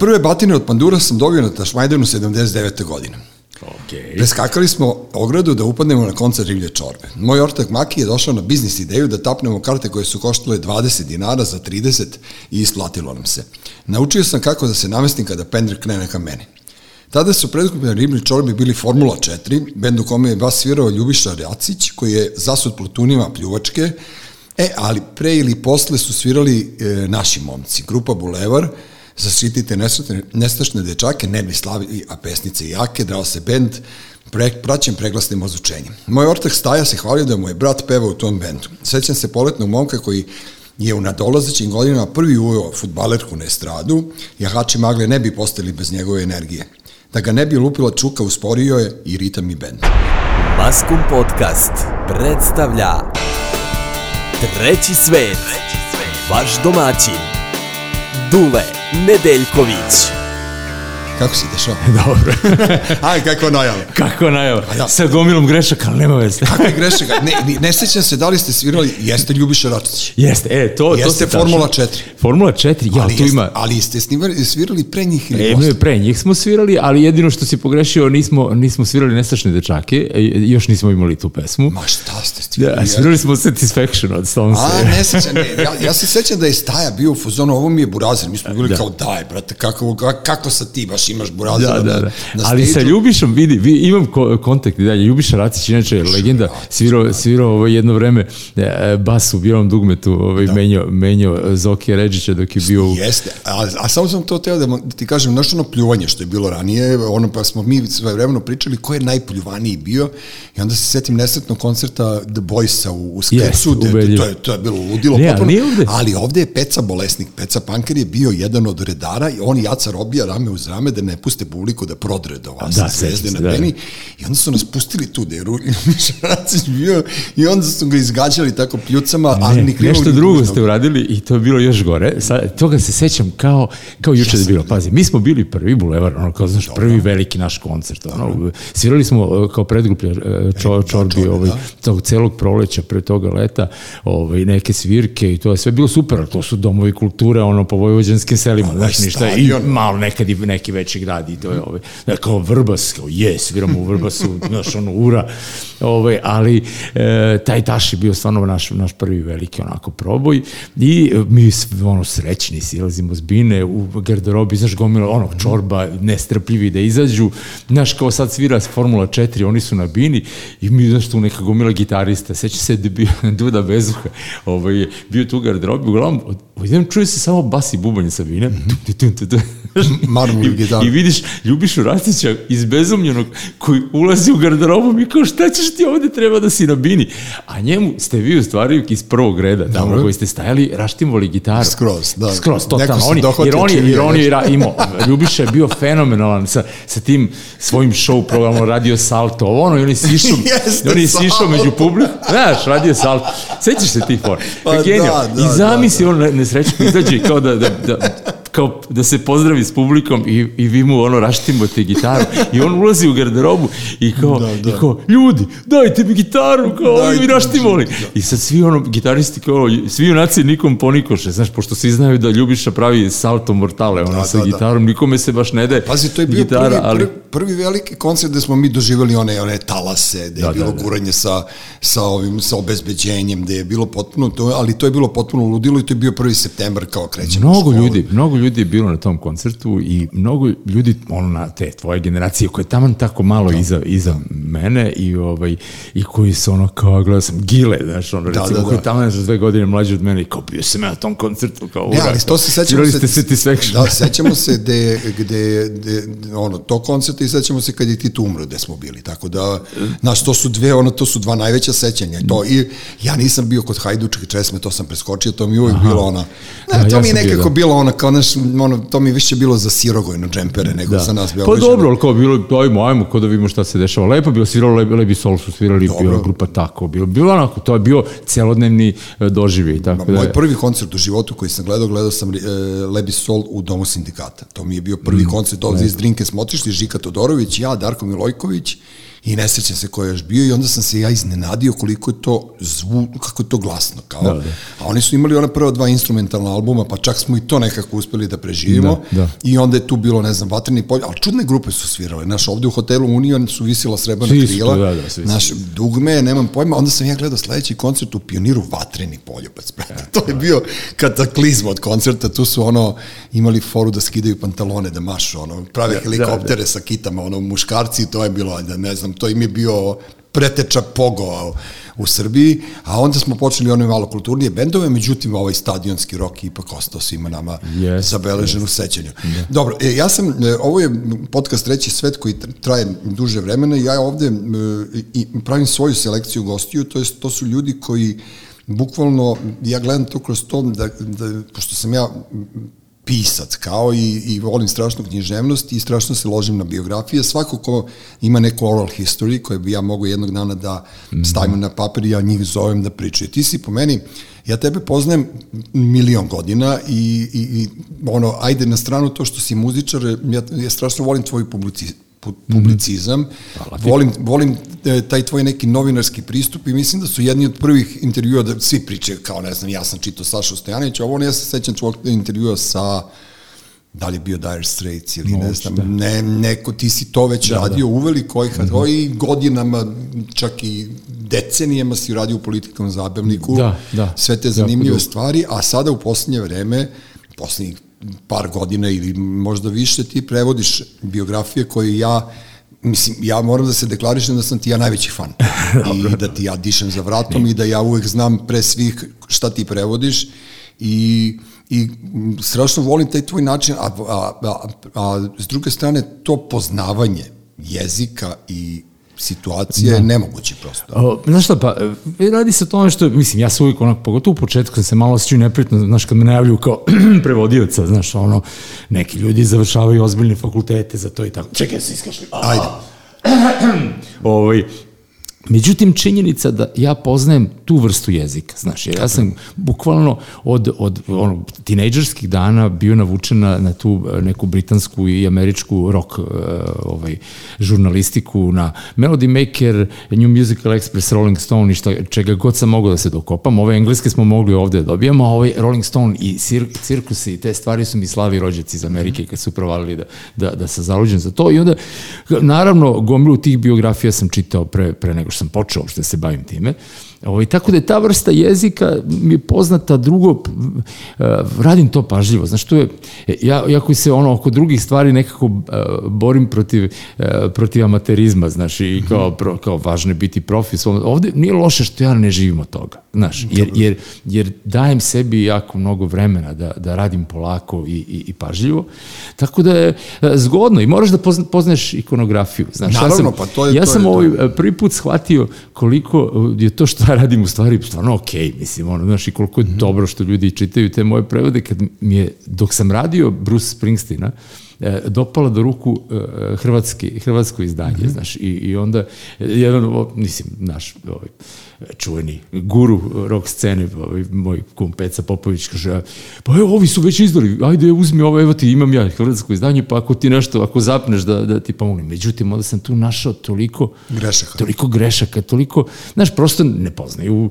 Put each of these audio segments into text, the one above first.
Prve batine od Pandura sam dobio na Tašmajdenu 79. godine. Okay. Preskakali smo ogradu da upadnemo na koncert Rivlje čorbe. Moj ortak Maki je došao na biznis ideju da tapnemo karte koje su koštale 20 dinara za 30 i isplatilo nam se. Naučio sam kako da se namestim kada pendrek krene ka meni. Tada su predkupljeni Ribni čorbi bili Formula 4, bend u kome je bas svirao Ljubiša Rjacić, koji je zasud plutunima pljuvačke, e, ali pre ili posle su svirali e, naši momci, grupa Bulevar, zaštitite nesretne, nestašne dečake, nervi slavi, a pesnice jake, drao se bend, pre, praćen preglasnim ozvučenjem. Moj ortak Staja se hvalio da mu je brat pevao u tom bendu. Sećam se poletnog momka koji je u nadolazećim godinama prvi uveo futbalerku na estradu, jahači magle ne bi postali bez njegove energije. Da ga ne bi lupila čuka, usporio je i ritam i bend. Maskum Podcast predstavlja Treći svet, vaš domaćin, Dule Nedeljković. Kako si dešao? Dobro. Aj, kako najava. Kako najava? ja. Sa gomilom grešaka, ali nema veze. Kakve grešaka? Ne, ne, ne sećam se da li ste svirali, jeste Ljubiša Račić. Jeste, e, to, to Jeste se Formula tačno. 4. Formula 4, ja, ali, tu jeste, ima... ali ste snimali, svirali pre njih ili E, posle? pre njih smo svirali, ali jedino što si pogrešio, nismo, nismo svirali Nestašne dečake, e, još nismo imali tu pesmu. Ma šta ste svirali? Da, svirali smo Satisfaction od Stonesa. A, ne sećam, ne, ja, ja se sećam da je Staja bio u fazonu, ovo mi je burazer, mi smo bili Da. kao, daj, brate, kako, kako sa ti baš imaš burazer Da, da, da. na Ali sa? Ljubišom, vidi, vi, imam ko, kontakt i dalje. Ljubiša Racić, inače, legenda, svirao, svirao ovo jedno vreme e, bas u bijelom dugmetu, ovaj, menjao, menjao Zokija Ređića dok je bio u... Jeste, a, a samo sam to teo da, da ti kažem, znaš ono pljuvanje što je bilo ranije, ono pa smo mi sve vremeno pričali ko je najpljuvaniji bio i onda se setim nesretnog koncerta The Boysa u, u Jeste, gde- ubedljivo. to, je, to je bilo ludilo Ne, potpuno, ovde. ali ovde je Peca bolesnik, Peca Panker je bio jedan od redara i on i Jaca robija rame uz rame da ne puste publiku da prodre do vas Da, zvezde na se, da. beni i onda su nas pustili tu da je Ru- Racić bio i onda su ga izgađali tako pljucama, ali Ne, ni krivo nešto ni drugo ste uradili i to je bilo još gore. Sad, toga se sećam kao, kao juče da je bilo. Pazi, mi smo bili prvi bulevar, ono, kao, znaš, prvi veliki naš koncert. Ono, svirali smo uh, kao predgruplja uh, čo, čorbi čorbi, ovaj, da. tog celog proleća pre toga leta, ovaj, neke svirke i to je sve bilo super, ali to su domovi kulture, ono, po vojvođanskim selima, znaš, ništa, i malo nekad i neki veći grad i to je, ovaj, da, kao Vrbas, kao je, sviramo u Vrbasu, znaš, ono, ura, ovaj, ali e, taj Taš je bio stvarno naš, naš prvi veliki onako proboj i e, mi s- ono srećni silazimo s bine u garderobi, znaš, gomila, ono, čorba, nestrpljivi da izađu, znaš, kao sad svira Formula 4, oni su na bini i mi, znaš, tu neka gomila gitarista, seća se da bio Duda Bezuha, ovaj, bio tu u garderobi, uglavnom, od- odjednom čuje se samo bas i bubanj sa bine, tu, tu, tu, tu, Marmor I, vidiš Ljubišu Rastića izbezumljenog koji ulazi u garderobu i kao šta ćeš ti ovde treba da si na bini. A njemu ste vi u stvari iz prvog reda tamo koji ste stajali raštimovali gitaru. Skroz, da. Skroz, totalno. Oni, jer on je, jer on je imao, Ljubiša je bio fenomenalan sa, sa tim svojim show programom Radio Salto, ovo ono, i on je sišao, Jeste, i on je sišao među publiku, znaš, Radio Salto, sećaš se ti for, Pa da, da, I zamisli on ne- nesrećno izađe kao da, da, da, kao da se pozdravi s publikom i, i vi mu ono raštimate gitaru i on ulazi u garderobu i kao, Da, da. i kao ljudi, dajte mi gitaru, kao Dajte mi mi raštimali. I sad svi ono, gitaristi kao, svi junaci nikom ponikoše, znaš, pošto svi znaju da Ljubiša pravi salto mortale, ono, Da, sa da, da. gitarom, nikome se baš ne daje Pazi, to je bio gitara, prvi, ali... prvi, veliki koncert gde smo mi doživjeli one, one talase, gde je Da, bilo da, da. guranje sa, sa, ovim, sa obezbeđenjem, gde je bilo potpuno, to, ali to je bilo potpuno ludilo i to je bio 1. septembar kao krećemo. Mnogo ljudi, mnogo ljudi je bilo na tom koncertu i mnogo ljudi, ono na te tvoje generacije koje je taman tako malo Da. iza, iza mene i ovaj i koji su ono kao gledao sam Gile, znaš, ono recimo da, da. koji je taman za dve godine mlađi od mene i kao bio sam ja na tom koncertu kao Ne, ali to se sećamo se... ste Satisfaction. Da, sećamo se gde, gde, gde, ono, to koncerta i sećamo se kad je Tito umro gde smo bili, tako da, znaš, to su dve, ono, to su dva najveća sećanja to, i ja nisam bio kod Hajdučke česme, to sam preskočio, to mi je uvijek bilo ona, Da, ne, to ja mi bio, nekako da. bilo ono, kao, znaš, ono, to mi više bilo za sirogojno džempere nego Da. za nas Pa Beograđane. dobro, ali kao bilo, ajmo, ajmo, kao da vidimo šta se dešava. Lepo bilo, sviralo Lebi, Lebi Sol su svirali, Dobro. bila grupa tako, bilo, bilo onako, to je bio celodnevni e, doživljaj, tako da Moj prvi koncert u životu koji sam gledao, gledao sam e, Lebi Sol u Domu sindikata. To mi je bio prvi Mm, koncert ovde iz Drinke smo otišli, Žika Todorović, ja, Darko Milojković i ne sećam se ko je još bio i onda sam se ja iznenadio koliko je to zvu, kako je to glasno, kao. Da, da. A oni su imali ona prva dva instrumentalna albuma, pa čak smo i to nekako uspeli da preživimo. Da, da. I onda je tu bilo, ne znam, Vatreni polje, ali čudne grupe su svirale. Naš, ovde u hotelu Union su visila srebrna Svi krila. da, da, svi. Naš, dugme, nemam pojma. Onda sam ja gledao sledeći koncert u Pioniru Vatreni poljubac. brate. to je bio kataklizma od koncerta. Tu su ono, imali foru da skidaju pantalone, da mašu, ono, prave Da, helikoptere sa kitama, ono, muškarci, to je bilo, da ne znam, to im je bio preteča pogo u Srbiji, a onda smo počeli one malo kulturnije bendove, međutim ovaj stadionski rok je ipak ostao svima nama Yes, zabeležen u sećanju. Dobro, e, ja sam, e, ovo je podcast Treći svet koji tr- traje duže vremena ja ovde e, i pravim svoju selekciju gostiju, to, jest, to su ljudi koji bukvalno, ja gledam to kroz to, da, da, pošto sam ja pisac kao i, i volim strašnu književnost i strašno se ložim na biografije. Svako ko ima neku oral history koje bi ja mogu jednog dana da stavim na papir i ja njih zovem da pričaju. Ti si po meni, ja tebe poznajem milion godina i, i, i ono, ajde na stranu to što si muzičar, ja, ja strašno volim tvoj publici, pu- publicizam, volim, volim e, taj tvoj neki novinarski pristup i mislim da su jedni od prvih intervjua da svi pričaju kao, ne znam, ja sam čitao Saša Stojanovića, ovo ja se sećam tvojeg intervjua sa da li je bio Dire Straits ili ne Moguće, znam, da. ne, neko, ti si to već Da, radio uveliko i, kad, i godinama, čak i decenijama si radio u politikom zabavniku, Da, da. sve te zanimljive dugo. stvari, a sada u poslednje vreme, poslednjih par godina ili možda više, ti prevodiš biografije koje ja Mislim, ja moram da se deklarišem da sam ti ja najveći fan. I da ti ja dišem za vratom i da ja uvek znam pre svih šta ti prevodiš i, i strašno volim taj tvoj način, a, a, a, a s druge strane to poznavanje jezika i situacije je nemoguće prosto. O, znaš šta, pa, e, radi se o tome što, mislim, ja se uvijek onako, pogotovo u početku se malo osjećao neprijatno, znaš, kad me najavljuju kao prevodioca, znaš, ono, neki ljudi završavaju ozbiljne fakultete za to i tako. Čekaj, se iskašli. Ajde. Ovaj, Međutim, činjenica da ja poznajem tu vrstu jezika, znaš, jer ja sam bukvalno od, od ono, tinejdžerskih dana bio navučen na, na tu eh, neku britansku i američku rock uh, ovaj, žurnalistiku, na Melody Maker, New Musical Express, Rolling Stone i šta, čega god sam mogao da se dokopam. Ove engleske smo mogli ovde da dobijamo, a ovaj Rolling Stone i cir, cirkusi i te stvari su mi slavi rođaci iz Amerike kad su provalili da, da, da sam zaluđen za to. I onda, naravno, gomilu tih biografija sam čitao pre, pre nego sam počeo uopšte da se bavim time. Ovo, tako da je ta vrsta jezika mi je poznata drugo, e, radim to pažljivo. Znaš, to je, ja, ja koji se ono oko drugih stvari nekako e, borim protiv, e, protiv amaterizma, znaš, i kao, pro, kao važno je biti profis. Ovde nije loše što ja ne živim od toga, znaš, jer, jer, jer dajem sebi jako mnogo vremena da, da radim polako i, i, i pažljivo. Tako da je e, zgodno i moraš da pozna- poznaješ ikonografiju. Znaš, ja Naravno, sam, pa to je- ja to sam je to. ovaj e, prvi put shvatio koliko je to što ja radim u stvari stvarno okej, mislim, ono, znaš, i koliko je dobro što ljudi čitaju te moje prevode, kad mi je, dok sam radio Bruce Springsteena, e, dopala do ruku e, hrvatski, hrvatsko izdanje, znaš, i, i onda e, jedan, o, mislim, naš ovaj, čuveni guru rock scene, ovaj, moj kum Peca Popović kaže, pa evo, ovi su već izdali, ajde uzmi ovo, evo ti, imam ja hrvatsko izdanje, pa ako ti nešto, ako zapneš da, da ti pomognem. Međutim, onda sam tu našao toliko Grešaka. toliko grešaka, toliko, znaš, prosto ne poznaju. Um,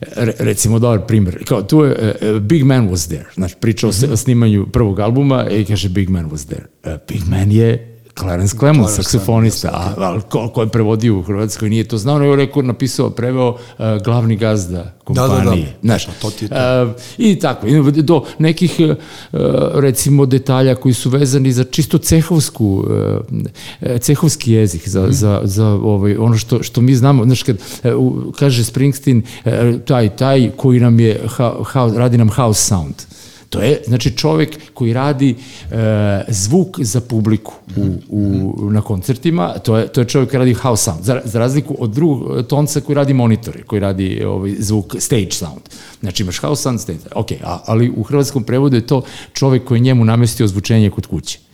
re, recimo, dobar primjer, kao tu je uh, Big Man was there, znači pričao se o snimanju prvog albuma i kaže Big Man was there. Uh, Big Man je Clarence Clemons, Clarence saksofonista, a, a ko, ko je prevodio u Hrvatskoj nije to znao, nego je rekao, napisao, preveo uh, glavni gazda kompanije. da. Znaš, Pa to ti je to. Uh, I tako, do nekih uh, recimo detalja koji su vezani za čisto cehovsku uh, cehovski jezik za, za, za ovaj, ono što, što mi znamo, znaš kad uh, kaže Springsteen uh, taj, taj koji nam je ha, house, radi nam house sound To je, znači, čovek koji radi e, zvuk za publiku u, u, na koncertima, to je, to je čovek koji radi house sound, za, za razliku od drugog tonca koji radi monitore, koji radi ovaj, zvuk stage sound. Znači, imaš house sound, stage, ok, a, ali u hrvatskom prevodu je to čovek koji je njemu namestio zvučenje kod kuće.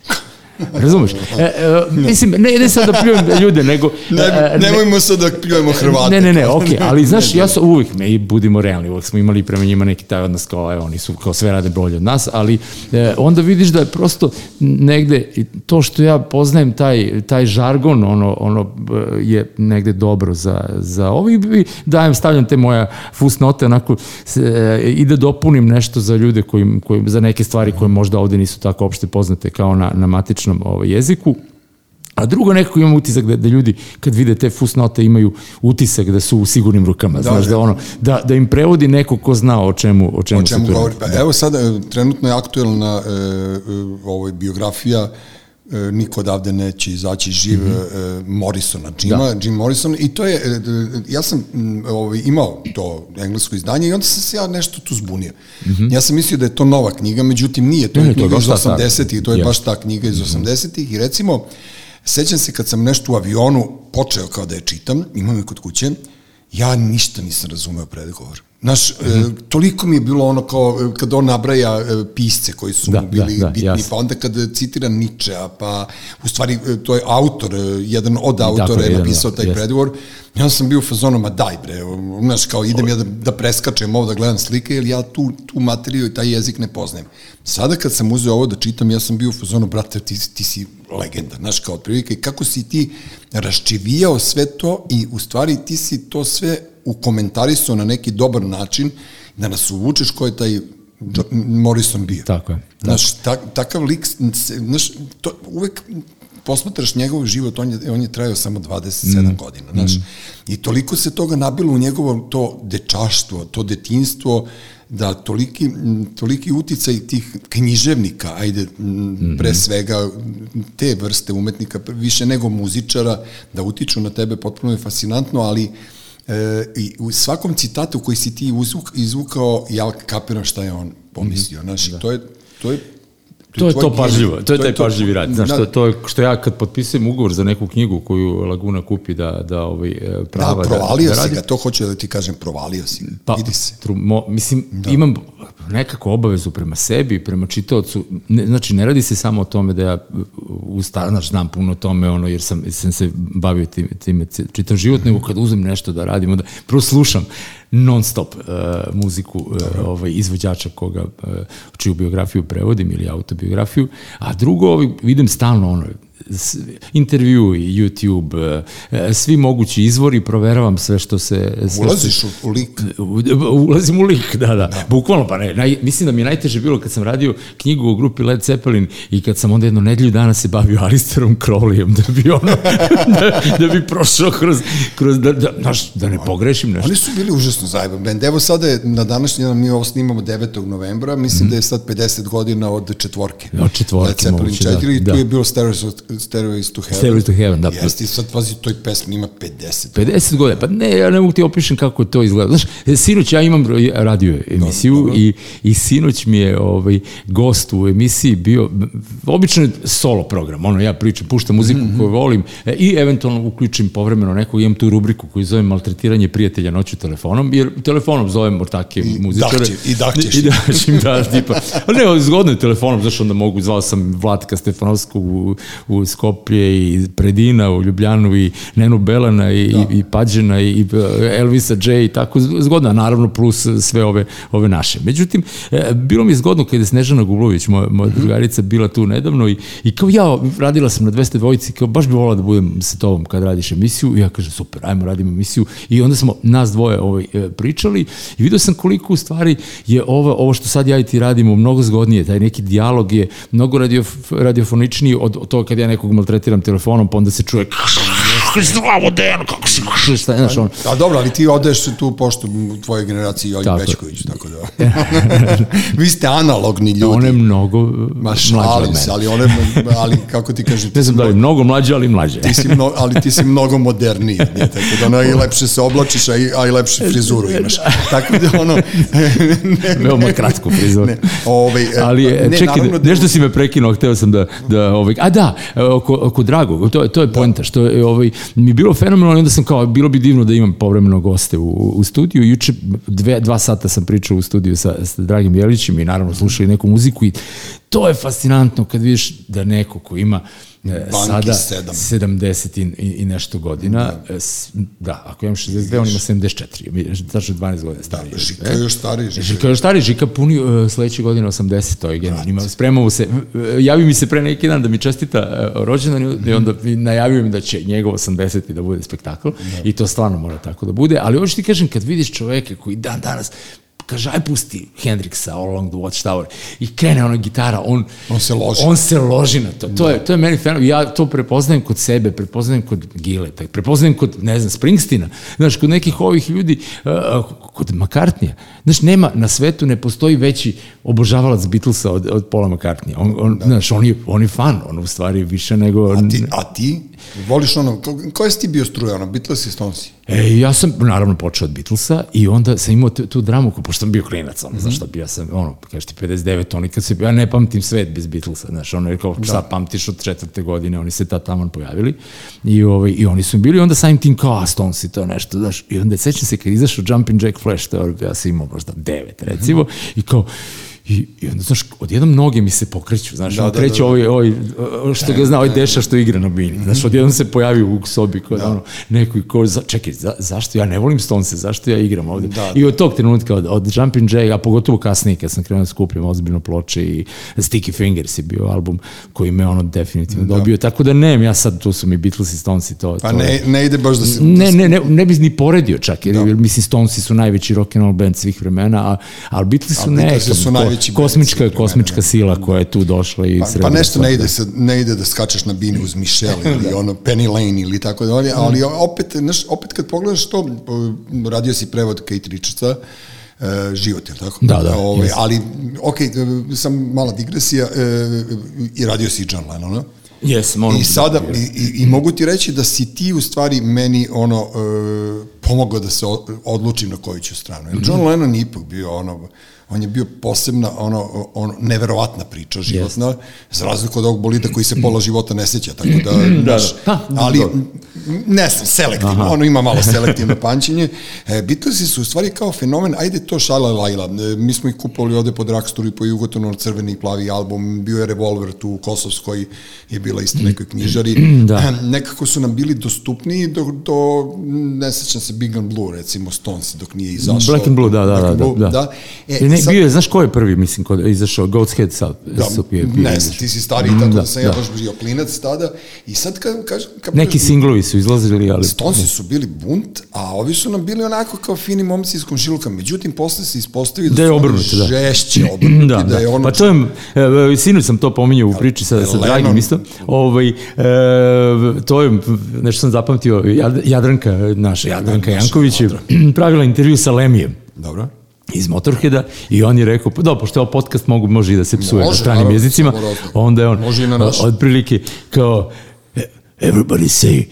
Razumeš? E, e, mislim, ne, ne sad da pljujem ljude, nego... Ne, e, nemojmo sad da pljujemo Hrvate. Ne, ne, ne, okej, okay, ali znaš, ja sam uvijek, me, i budimo realni, uvijek smo imali prema njima neki taj odnos kao, evo, oni su kao sve rade bolje od nas, ali e, onda vidiš da je prosto negde, to što ja poznajem taj, taj žargon, ono, ono je negde dobro za, za ovi, dajem, stavljam te moja fusnote, onako, se, e, i da dopunim nešto za ljude koji, koji, za neke stvari koje možda ovde nisu tako opšte poznate kao na, na matičnom ovaj, jeziku. A drugo, nekako imam utisak da, da ljudi kad vide te fusnote imaju utisak da su u sigurnim rukama, da, znaš, da, ono, da, da im prevodi neko ko zna o čemu, o čemu, o čemu se govori. Pa, evo sada, e, trenutno je aktuelna e, e, ovoj biografija niko odavde neće izaći živ mm -hmm. Morrisona, Jima, da. Jim Morrison i to je, e, ja sam ovaj, imao to englesko izdanje i onda sam se ja nešto tu zbunio. Mm -hmm. Ja sam mislio da je to nova knjiga, međutim nije, to ne, je knjiga iz 80-ih, to je yes. baš ta knjiga iz 80-ih i recimo, sećam se kad sam nešto u avionu počeo kao da je čitam, imam je kod kuće, ja ništa nisam razumeo predgovor. Znaš, mm -hmm. e, toliko mi je bilo ono kao, e, kad on nabraja e, pisce koji su da, mu bili da, da, bitni, jasno. pa onda kad citira Ničea, pa u stvari e, to je autor, jedan od autora je napisao taj yes. predgovor, ja sam bio u fazonu, ma daj bre, znaš, kao idem ja da, da preskačem ovo, da gledam slike, jer ja tu, tu materiju i taj jezik ne poznajem. Sada kad sam uzeo ovo da čitam, ja sam bio u fazonu, brate, ti, ti si legenda, znaš, kao otprilike, kako si ti raščivijao sve to i u stvari ti si to sve ukomentarisao na neki dobar način, da nas uvučeš ko je taj Morrison bio. Tako je. Znaš, ta, takav lik, znaš, to uvek posmatraš njegov život, on je, on je trajao samo 27 mm. godina, znaš, mm. i toliko se toga nabilo u njegovo to dečaštvo, to detinstvo, da toliki, toliki uticaj tih književnika, ajde, mm pre svega te vrste umetnika, više nego muzičara, da utiču na tebe potpuno je fascinantno, ali e, i u svakom citatu koji si ti izvukao, ja kapiram šta je on pomislio. Mm -hmm. Znaš, da. to je, to je To je to pažljivo, to je taj pažljivi rad. Znaš, to, to je što ja kad potpisujem ugovor za neku knjigu koju Laguna kupi da, da ovaj, e, prava da, provalio da, da si ga, to hoću da ti kažem, provalio si pa, vidi se. Tru, mo, mislim, da. imam nekako obavezu prema sebi, prema čitaocu, ne, znači ne radi se samo o tome da ja u znaš, znam puno o tome, ono, jer sam, sam se bavio tim, time čitam život, nego kad uzmem nešto da radim, onda prvo slušam, non stop uh, muziku uh, ovaj, izvođača koga, uh, čiju biografiju prevodim ili autobiografiju, a drugo ovaj, vidim stalno ono, intervju i YouTube, e, svi mogući izvori, proveravam sve što se... Sve Ulaziš što, u lik? Ulazim u lik, da, da. da. Bukvalno, pa ne, naj, mislim da mi je najteže bilo kad sam radio knjigu o grupi Led Zeppelin i kad sam onda jedno nedlju dana se bavio Alisterom Crowleyem, da bi ono, da, da bi prošao kroz, kroz da, da, naš, da ne pogrešim nešto. Oni su bili užasno zajeban bend. Evo sada je, na današnji dan mi ovo snimamo 9. novembra, mislim mm. da je sad 50 godina od četvorke. Od četvorke, Led Zeppelin moguće, 4 da, i tu da. je bilo Stereos Stairways to Heaven. Stairways to Heaven, da. Jeste, i sad pazi, toj pesmi ima 50. 50 godina, pa ne, ja ne mogu ti opišem kako to izgleda. Znaš, sinoć ja imam radio emisiju dobro, dobro. i, i sinoć mi je ovaj, gost u emisiji bio, obično je solo program, ono, ja pričam, puštam muziku mm -hmm. koju volim e, i eventualno uključim povremeno nekog, imam tu rubriku koju zovem maltretiranje prijatelja noću telefonom, jer telefonom zovem ortake muzičare. Dahće, I dahćeš. I dahćem, da, tipa. Ali ne, zgodno je telefonom, zašto onda mogu, zvao sam Vlatka Stefanovsku u, u Skoplje i Predina u Ljubljanu i Nenu Belana i, da. i, i Pađena i Elvisa J i tako zgodno, naravno plus sve ove, ove naše. Međutim, e, bilo mi je zgodno kada je Snežana Gublović, moja, moja mm -hmm. drugarica, bila tu nedavno i, i kao ja, radila sam na 200 dvojici, kao baš bi volala da budem sa tobom kad radiš emisiju i ja kažem super, ajmo radimo emisiju i onda smo nas dvoje ovaj, e, pričali i vidio sam koliko u stvari je ovo, ovo što sad ja i ti radimo mnogo zgodnije, taj neki dijalog je mnogo radio, radiofoničniji od, od toga kad ja nekog maltretiram telefonom, pa onda se čuje zdravo Dejan, kako si šta, znaš, on. A dobro, ali ti odeš tu pošto u tvojoj generaciji Jolji Bečković, tako da. Vi ste analogni ljudi. On je mnogo Ma, šalim se, ali one, ali kako ti kažeš... Ne znam da li mnogo mlađe, ali mlađe. Ti si mno, ali ti si mnogo moderniji, tako da ono, i lepše se oblačiš, a i, a i lepše frizuru imaš. Tako da ono... ne, Veoma kratku frizuru. Ne, ovaj, ali, ne, čekaj, da, nešto si me prekinuo, hteo sam da, da ovaj, a da, oko, oko Dragog, to, to je da. poenta, što je, ovaj, mi je bilo fenomenalno onda sam kao, bilo bi divno da imam povremeno goste u, u studiju. Juče dve, dva sata sam pričao u studiju sa, sa Dragim Jelićem i naravno slušali neku muziku i to je fascinantno kad vidiš da neko ko ima e, Banki sada sedam. 70 i, i, i nešto godina, da. da, ako imam 62, on ima 74, mi- tačno 12 godina stariji. Da, Žika je još stariji. Žika. Žika još stari, Žika puni uh, sledeće godine 80, to je genijalno. Ima, spremamo se, uh, javi mi se pre neki dan da mi čestita uh, rođendan i onda i najavio mi da će njegov 80. da bude spektakl i to stvarno mora tako da bude, ali ovo što ti kažem, kad vidiš čoveka koji dan danas kaže, aj pusti Hendrixa All Along the Watchtower i krene ona gitara, on, On se loži. on se loži na to. To je, to je meni fenomen. Ja to prepoznajem kod sebe, prepoznajem kod Gileta, prepoznajem kod, ne znam, Springstina, znaš, kod nekih ovih ljudi, uh, kod McCartneya. Znaš, nema, na svetu ne postoji veći obožavalac Beatlesa od, od Paula McCartneya. On, on, znaš, on je, on je fan, on u stvari više nego... A ti, a ti voliš ono, ko- koje si ti bio struja, ono, Beatles i Stonesi? E, ja sam naravno počeo od Beatlesa i onda sam imao tu, tu dramu, ko- pošto sam bio klinac, ono, znaš šta, bio sam, ono, kažeš ti 59, oni kad se, ja ne pamtim svet bez Beatlesa, znaš, ono je kao, šta pamtiš od četvrte godine, oni se tad tamo pojavili i, ovaj, i oni su bili, onda samim tim kao, a Stones i to nešto, znaš, i onda sećam se kad izašao Jumping Jack Flash, to je, ja sam imao možda devet, recimo, i kao, I, I onda, znaš, odjednom noge mi se pokreću, znaš, da, Da, on da, kreće da, da. ovaj, ovaj, što ga zna, ovaj deša što igra na bini. Znaš, odjednom se pojavio u sobi kod da. ono, neko ko, za, čekaj, za, zašto ja ne volim Stonese, zašto ja igram ovde? Da, I od tog trenutka, od, od Jumpin' Jack, a pogotovo kasnije kad sam krenuo da skupljam ozbiljno ploče i Sticky Fingers je bio album koji me ono definitivno dobio, tako da ne, ja sad, tu su mi Beatles i Stones i to. Pa to ne, ne ide baš da se... Ne, ne, ne, ne bi ni poredio čak, jer, jer mislim Stonesi su najveći rock and roll band svih vremena, a, ali Beatlesi su A ne, Beatlesi su najveći kosmička, kosmička da. sila koja je tu došla i Pa, pa nešto ne ide, se, ne ide da skačeš na bini uz Michelle ili ono Penny Lane ili tako dalje, ali opet, znaš, opet kad pogledaš to, radio si prevod Kate Richardsa, e, život, je tako? Da, da, Ovaj, jeste. ali, ok, e, sam mala digresija, e, i radio si John Lennona. Jes, moram I sada, i, i, i mogu ti reći da si ti u stvari meni ono, e, pomogao da se odlučim na koju ću stranu. Jer John Lennon je ipak bio ono, on je bio posebna, ono, ono neverovatna priča životna, za razliku od ovog bolida koji se pola života ne seća, tako da, da, da. Pa, ali, dobro. ne znam, selektivno, ono ima malo selektivno pamćenje. E, Beatlesi su u stvari kao fenomen, ajde to šala lajla, e, mi smo ih kupovali ovde po Dragstoru i po Jugotonu, crveni i plavi album, bio je Revolver tu u Kosovskoj, je bila isto nekoj knjižari. Da. Nekako su nam bili dostupniji do, do ne sećam se Big and Blue, recimo Stones, dok nije izašao. Black and Blue, da, da, Black da. da, da. da. E, E, ne, sad- bio je, znaš ko je prvi, mislim, kod izašao? Goat's Head South. da, je ne izašao. ti si stariji, tako da, Da, sam ja da. baš bio klinac tada. I sad kad, kažem, kad Neki singlovi su izlazili, ali... Stonesi su bili bunt, a ovi su nam bili onako kao fini momci iz komšiluka. Međutim, posle se ispostavi da, Da je su oni obrnuto, da. žešće obrnuti, da, da, je ono... Pa to je, sinoć sam to pominjao u priči sa, sa Dragim isto, ovaj, e, to je, nešto sam zapamtio, Jad- Jadranka, naša Jadranka Janković je pravila intervju sa Lemijem Dobro. Iz Motorheada i on je rekao, pa da, pošto je ovo podcast mogu, može i da se psuje na Može, stranim naravno, jezicima, onda je on Može i na otprilike kao Everybody say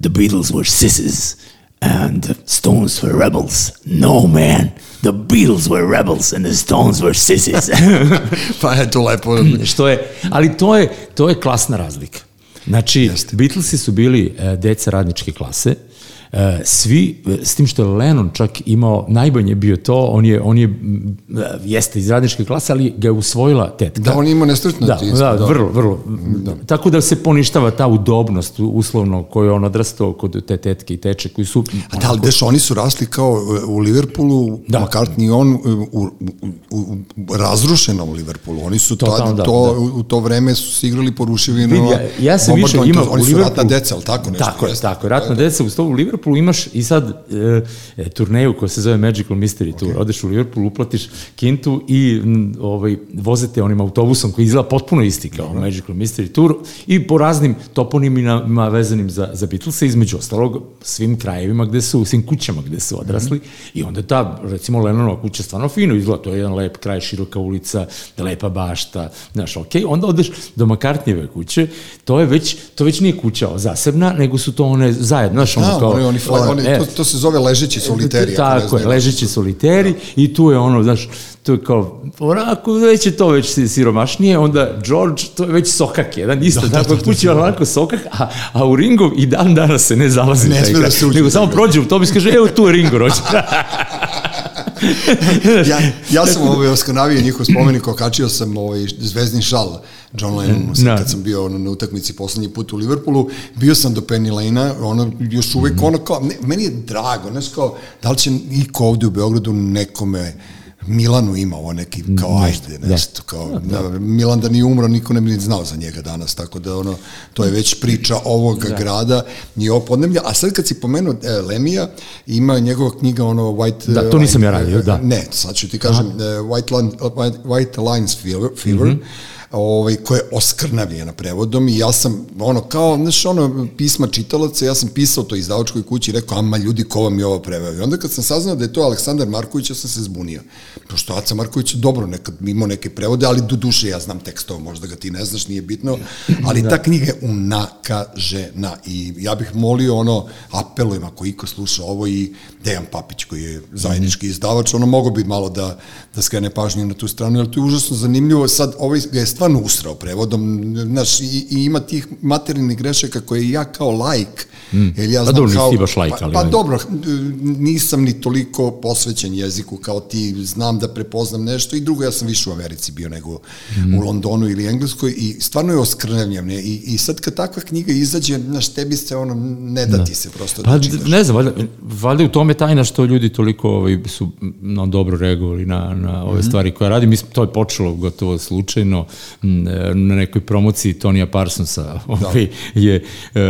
the Beatles were sissies and the Stones were rebels. No man, the Beatles were rebels and the Stones were sissies. pa je to lepo. Što je, ali to je, to je klasna razlika. Znači, Beatlesi su bili e, deca radničke klase, e, svi, e, s tim što je Lennon čak imao, najbanje bio to, on je, on je, e, jeste iz radničke klase, ali ga je usvojila tetka. Da, on ima nesretno Da, da, da. vrlo, vrlo. Tako da se poništava ta udobnost, uslovno, koju je on odrastao kod te tetke i teče, koji su... A da, ali deš, oni su rasli kao u Liverpoolu, da. Da. McCartney on u, u, u, u razrušenom Liverpoolu. Oni su Totalno, tad, da, to, da. u to vreme su se igrali po ruševinama. Ja, ja sam više imao to- Oni u su ratna Liverpoolu. deca, ali tako nešto? Tako je, tako je. Ratna deca u stolu u Liverpoolu imaš i sad e, e, turneju koja se zove Magical Mystery Tour. Odeš u Liverpool, uplatiš kintu i m, ovaj, vozete onim autobusom koji izgleda potpuno isti kao Magical Mystery Tour i po raznim toponimima vezanim za, za Beatlesa, između ostalog svim krajevima gde su, svim kućama gde su odrasli i onda ta, recimo Lennonova kuća stvarno fino izgleda, to je jedan lep kraj, široka ulica, lepa bašta, znaš, okej, onda odeš do Makartnjeve kuće, to je već, to već nije kuća zasebna, nego su to one zajedno, znaš, ono Da, kao... oni, oni, fla, oni, e, to, to se zove ležeći soliteri. tako je, ležeći soliteri i tu je ono, znaš, to je kao, onako, već je to već si- siromašnije, onda George, to je već sokak jedan, isto da, tako, da, kući je onako sokak, a, a u Ringov i dan danas se ne zalazi Ne sme da se uđe nego samo prođe u to i kaže, evo tu je Ringo rođen. ja, ja sam ovaj oskanavio njihov spomenik, okačio sam ovaj zvezdni šal John Lennon, Da. kad sam bio ono, na utakmici poslednji put u Liverpoolu, bio sam do Penny Lane-a, ono, još uvek Mhm. ono kao, ne, meni je drago, znaš kao, da li će iko ovde u Beogradu nekome Milanu ima ovo neki, kao ajde, nešto, kao, da, Milan da nije umro, niko ne bi ni znao za njega danas, tako da ono, to je već priča ovog grada i ovo podneblja, a sad kad si pomenuo e, Lemija, ima njegova knjiga ono White... Da, to nisam ja radio, da. Ne, sad ću ti kažem, e, White, Line, White, White Lines Fever, fever. Mhm. Ovaj, koja je oskrnavljena prevodom i ja sam, ono, kao, znaš, ono, pisma čitalaca, ja sam pisao to izdavačkoj kući i rekao, ama ljudi, ko vam je ovo preveo? I onda kad sam saznao da je to Aleksandar Marković, ja sam se zbunio. Pošto Aca Marković je dobro nekad imao neke prevode, ali do duše ja znam tekstova, možda ga ti ne znaš, nije bitno, ali ta knjiga je unakažena i ja bih molio, ono, apelujem ako iko sluša ovo i Dejan Papić koji je zajednički izdavač, ono mogo bi malo da, da skrene pažnju na tu stranu, jer to je užasno zanimljivo, sad ovaj ga je stvarno usrao prevodom, znaš, i, i ima tih materijalnih grešaka koje ja kao lajk, mm. jer ja Pa znam dobro, nisi kao, ti baš lajk, pa, ali pa ajde. dobro, nisam ni toliko posvećen jeziku kao ti, znam da prepoznam nešto i drugo, ja sam više u Americi bio nego Mhm. u Londonu ili Engleskoj i stvarno je oskrnavljam, ne, i, i sad kad takva knjiga izađe, znaš, tebi se ono, ne da ti se prosto Pa da čitaš. ne znam, valjda, valjda u tome tajna što ljudi toliko ovaj, su no, dobro reagovali na, na ove Mhm. stvari koje radi. Mislim, to je počelo gotovo slučajno m, na nekoj promociji Tonija Parsonsa ovaj, je e,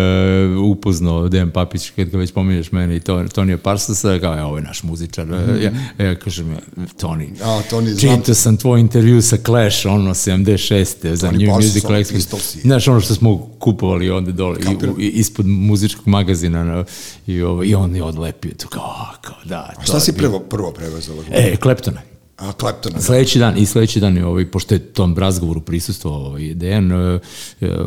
upoznao Dejan Papić, kad ga već pominješ mene i to, Tonija Parsonsa, kao je ovo je naš muzičar. Ja, ja kažem, Toni. A, Toni, čitao sam tvoj intervju sa Clash, ono, 76. za New Parsons, Musical ono, Express. Znaš, ono što smo kupovali onda dole, i, i- ispod muzičkog magazina na, i, ovo, i on je odlepio to kao, kao da. A šta si prvo, prvo prevezao? E, Kleptona. A, Claptona. Sledeći dan, i sledeći dan, je, ovaj, pošto je tom razgovoru prisustvovao ovaj, Dejan, e,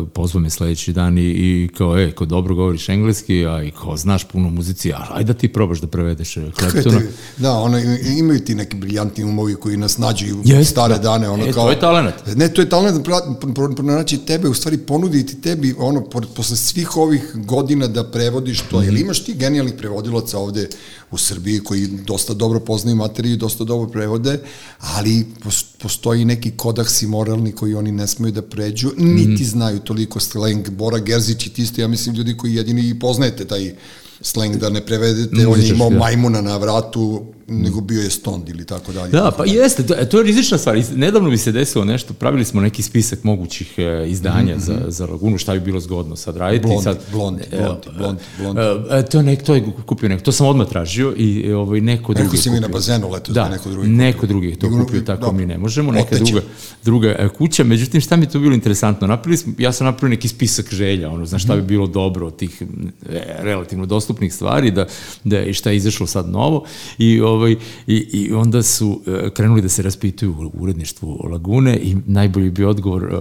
pozvao me sledeći dan i, i kao, e, kao dobro govoriš engleski, a i kao znaš puno muzici, a ajde da ti probaš da prevedeš e, Kleptona. te- Da, ono, imaju ti neki briljantni umovi koji nas nađu u Jest, stare da. dane. Ono, E, kao, to je talenat. Ne, to je talent da pronaći tebe, u stvari ponuditi tebi, ono, po- posle svih ovih godina da prevodiš to. Mhm. Jer imaš ti genijalnih prevodilaca ovde u Srbiji koji dosta dobro poznaju materiju i dosta dobro prevode, ali pos- postoji neki kodaks i moralni koji oni ne smeju da pređu, niti Mhm. znaju toliko slang. Bora Gerzić i ti ste, ja mislim, ljudi koji jedini i poznajete taj slang da ne prevedete, on je imao da. majmuna na vratu, nego bio je stond ili tako dalje. Da, pa jeste, to, to je rizična stvar. Nedavno bi se desilo nešto, pravili smo neki spisak mogućih e, izdanja za, za Lagunu, šta bi bilo zgodno sad raditi. Blondi, sad, blondi, e, blondi, blondi, blondi. e, to, je nek, to je kupio neko, to sam odmah tražio i ovaj, neko drugi je si mi na bazenu letos da, Da, neko drugi neko kupio. drugi je to kupio, tako dobro. mi ne možemo, neka Oteće. druga, druga kuća. Međutim, šta mi je tu bilo interesantno? Napravili smo, ja sam napravio neki spisak želja, ono, znaš šta Mhm. bi bilo dobro od tih relativno dostupnih stvari, da, da i šta je izašlo sad novo. I, ovaj, i, i onda su e, krenuli da se raspituju u uredništvu Lagune i najbolji bi odgovor e,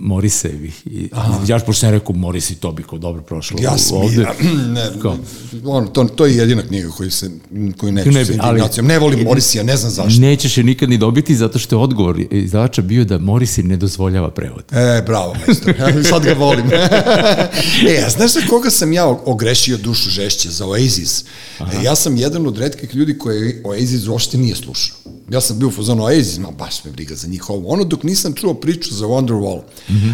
Morisevi. I, ja pošto sam rekao Morisi, to bi kao dobro prošlo Ja sam ovde. ne, Kao? ono, to, to je jedina knjiga koju, se, koju neću Ne sa indignacijom. Ne volim Morisija, ne znam zašto. Nećeš je nikad ni dobiti zato što je odgovor izdavača bio da Morisi ne dozvoljava prevod. E, bravo, majstor. Sad ga volim. e, a znaš za koga sam ja ogrešio dušu žešće? Za Oasis. E, ja sam jedan od redkih ljudi koji Oasis uopšte nije slušao. Ja sam bio u fazonu Oasis, ma baš me briga za njih ovo. Ono dok nisam čuo priču za Wonderwall,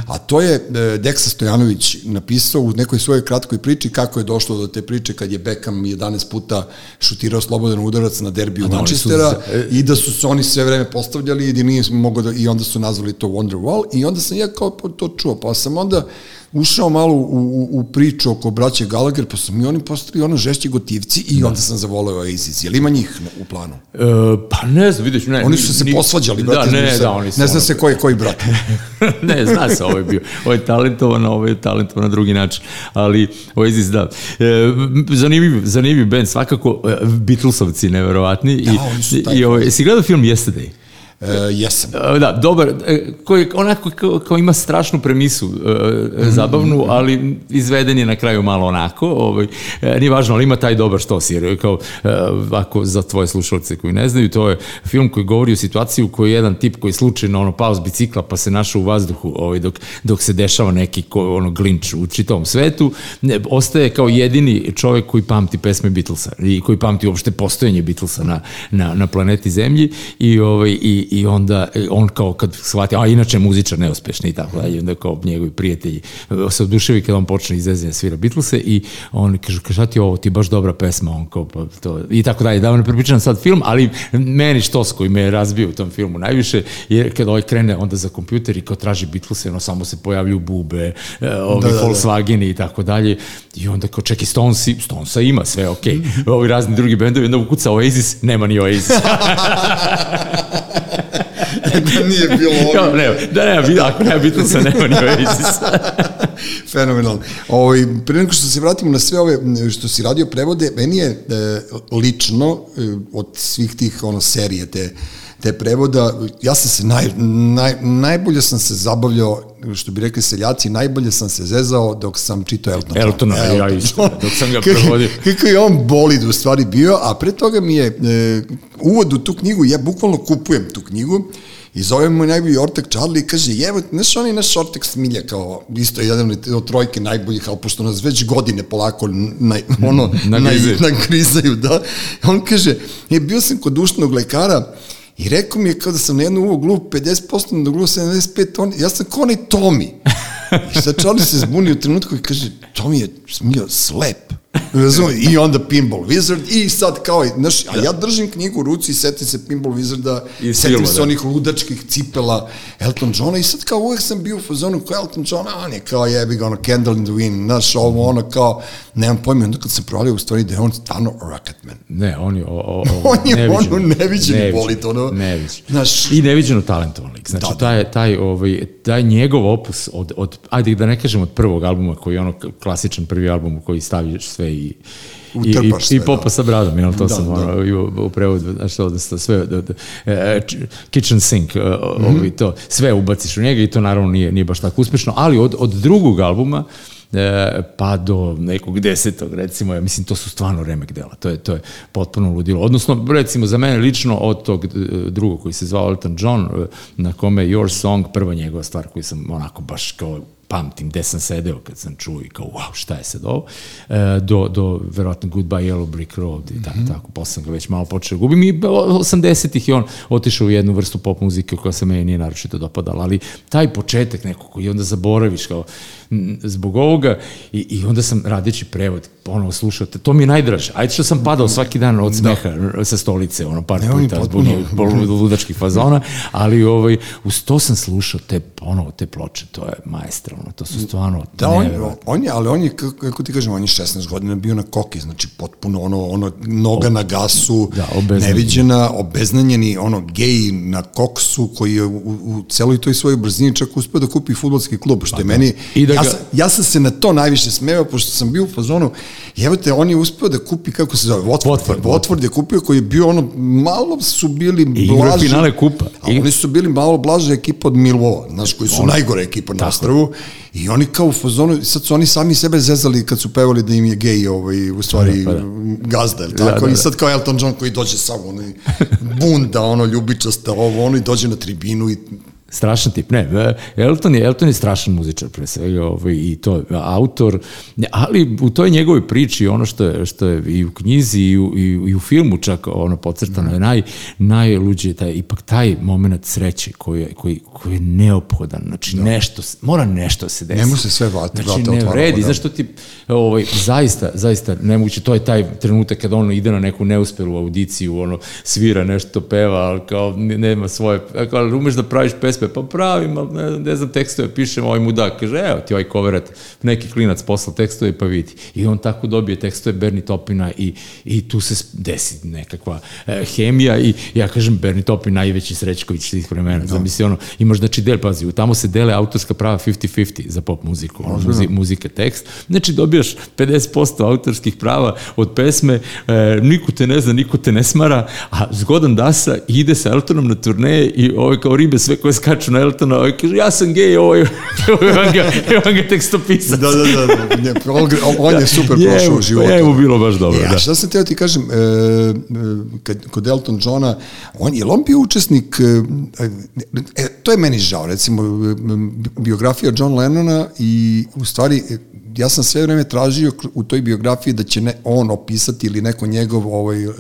a to je e, Deksa Stojanović napisao u nekoj svojoj kratkoj priči kako je došlo do te priče kad je Beckham 11 puta šutirao slobodan udarac na derbiju Manchestera za- i da su se oni sve vreme postavljali i da nije mogo da, i onda su nazvali to Wonderwall i onda sam ja kao to čuo, pa sam onda ušao malo u, u, u priču oko braće Gallagher, pa su mi oni postali ono žešći gotivci i onda sam zavoleo Oasis. Je li ima njih u planu? E, pa ne znam, vidiš, ne. Oni su se ni- posvađali, brate. Da, ne, između da, oni su. Ne zna ono- se ko je koji brat. ne, zna se, ovo je bio. Ovo je talentovan, ovo je talentovan na drugi način. Ali, Oasis, da. E, zanimljiv, zanimljiv band, svakako, e, Beatlesovci, neverovatni. I, Da, oni su taj i, ovaj, si gledao film Yesterday? E, jesam. E, Da, dobar, e, koji onako kao, kao ima strašnu premisu e, zabavnu, ali izveden je na kraju malo onako, ovaj, e, nije važno, ali ima taj dobar štos, jer kao, e, ako za tvoje slušalce koji ne znaju, to je film koji govori o situaciji u kojoj jedan tip koji slučajno ono pao s bicikla pa se našao u vazduhu ovaj, dok, dok se dešava neki ko, ono glinč u čitavom svetu, ne, ostaje kao jedini čovek koji pamti pesme Beatlesa i koji pamti uopšte postojanje Beatlesa na, na, na planeti Zemlji i, ovaj, i, i onda e, on kao kad shvati, a inače muzičar neuspešni i tako dalje, onda kao njegovi prijatelji e, se oduševi kad on počne izvezanje svira Beatlese i on kaže, kaže, šta ti ovo, ti baš dobra pesma, on kao, pa to, i tako dalje, da vam ne prepričam sad film, ali meni štos koji me je razbio u tom filmu najviše, je kad ovaj krene onda za kompjuter i kao traži Beatlese, ono samo se pojavljuju bube, e, ovi Da, da, da. Volkswageni i tako dalje, i onda kao čeki Stonesi, Stonesa ima sve, okej, okay. ovi razni drugi bendovi, onda ukuca Oasis, nema ni Oasis. da nije bilo Kao, nema, da nema, ako nema Beatlesa, nema ni Oasis. Fenomenalno. Ovaj, pre nego što se vratimo na sve ove što si radio prevode, meni je e, lično e, od svih tih ono serije te te prevoda, ja sam se naj, naj, najbolje sam se zabavljao, što bi rekli seljaci, najbolje sam se zezao dok sam čitao Elton John. Eltona, ja isto, dok sam ga prevodio. Kako je on bolid u stvari bio, a pre toga mi je e, uvod u tu knjigu, ja bukvalno kupujem tu knjigu, I zove mu najbolji ortak Charlie i kaže, jevo, znaš on je naš ortak smilja kao, isto je jedan od trojke najboljih, ali pošto nas već godine polako na, ono, Nagrizaju. na, nagrizaju, da. On kaže, je, bio sam kod ušnog lekara i rekao mi je kao da sam na jednu uglu 50%, na uglu 75, on, ja sam kao onaj Tomi. I sad Charlie se zbuni u trenutku i kaže, Tomi je smilja slep. Razumije? I onda Pinball Wizard i sad kao, znaš, a ja držim knjigu u ruci i setim se Pinball Wizarda, I setim filma, se da. onih ludačkih cipela Elton Johna i sad kao uvek sam bio u fazonu kao Elton John, on je kao jebi ga ono Candle in the Wind, znaš, ovo ono kao, nemam pojma, onda kad sam provalio u stvari da je on stvarno Rocketman. Ne, on je, o, o, o, On je neviđeno. ono neviđeni Neviđeno, bolid, ono. Neviđeno. Znaš- I neviđeno talentovan lik. Znači, Da, da. taj, taj, ovaj, taj njegov opus od, od, ajde da ne kažem od prvog albuma, koji je ono klasičan prvi album koji staviš sve i i, i, sve, i popa da. sa bradom, jel, to Da, sam da. ono, i u, u prevodu, znaš sta sve, da, da, e, č- kitchen sink, e, Mhm. ovaj, to, sve ubaciš u njega i to naravno nije, nije baš tako uspešno, ali od, od drugog albuma, e, pa do nekog desetog, recimo, ja mislim, to su stvarno remek dela, to je, to je potpuno ludilo. Odnosno, recimo, za mene lično od tog e, drugog koji se zvao Elton John, e, na kome je Your Song, prva njegova stvar koju sam onako baš kao pamtim gde sam sedeo kad sam čuo i kao wow, šta je sad ovo, e, do, do verovatno Goodbye Yellow Brick Road i tako, tako, posle sam ga već malo počeo. Da gubim i 80-ih je on otišao u jednu vrstu pop muzike koja se meni nije naročito dopadala, ali taj početak nekog koji onda zaboraviš kao zbog ovoga i, i onda sam radeći prevod ponovo slušao, te- to mi je najdraže. Ajde što sam padao svaki dan od smeha sa stolice, ono par Ne, puta zbog ludačkih fazona, ali ovaj, uz to sam slušao te, ponovo te ploče, to je maestralno, to su stvarno Da, on, on je, ali on je, kako, ti kažem, on je 16 godina bio na koki, znači potpuno ono, ono noga na gasu, Da, obeznanjeni. neviđena, obeznanjeni, ono, gej na koksu, koji je u, u celoj toj svojoj brzini čak uspeo da kupi futbolski klub, što je meni, Pa I da ja, ga- sam, ja sam se na to najviše smeo, pošto sam bio u fazonu, evo te, on je uspeo da kupi, kako se zove, Watford, Watford, Watford, je kupio, koji je bio ono, malo su bili I blaži, finale kupa. a I- oni su bili malo blaže ekipa od Milvova, znaš, koji su najgore ekipa na ostravu, i oni kao u fazonu, sad su oni sami sebe zezali kad su pevali da im je gej, ovaj, u stvari, Pa da. gazda, ili Da, tako, da, i da. sad kao Elton John koji dođe samo, onaj, bunda, ono, ljubičasta, ovo, ono, i dođe na tribinu i Strašan tip, ne, e, Elton je, Elton je strašan muzičar pre svega ovaj, i to je autor, ali u toj njegovoj priči ono što je, što je i u knjizi i u, i, i u filmu čak ono podcrtano je naj, najluđe taj, ipak taj moment sreće koji je, koji, koji je neophodan, znači nešto, s- mora nešto da se desi. Ne može se sve vrata- znači, vrata ne vredi, da. znaš što ti, ovaj, zaista, zaista nemoguće, to je taj trenutak kada on ide na neku neuspelu audiciju, ono, svira nešto, peva, ali kao ne- nema svoje, kao, ali umeš da praviš pesmu pesme, pa pravim, ali ne, ne znam tekstove, pišem ovaj mudak, kaže, evo ti ovaj coverat, neki klinac posla tekstove pa vidi. I on tako dobije tekstove Bernie Topina i, i tu se desi nekakva e, hemija i ja kažem Bernie Topin najveći Srećković svih vremena. No. Zamisli ono, imaš znači del, pazi, tamo se dele autorska prava 50-50 za pop muziku, muzi, muzika, tekst. Znači dobijaš 50% autorskih prava od pesme, e, niko te ne zna, niko te ne smara, a zgodan Dasa ide sa Eltonom na turneje i ovaj kao ribe sve koje skaču na Eltona, ovaj kaže, ja sam gej, ovaj, on ga, on ga tekstopisac. Da, da, da, da. Ne, on je super prošao u životu. Je mu bilo baš dobro, ja, da. Šta sam teo ti kažem, e, kad, kod Elton Johna, on je on bio učesnik, e, e, to je meni žao, recimo, biografija John Lennona i u stvari ja sam sve vreme tražio u toj biografiji da će ne on opisati ili neko njegov ovaj uh,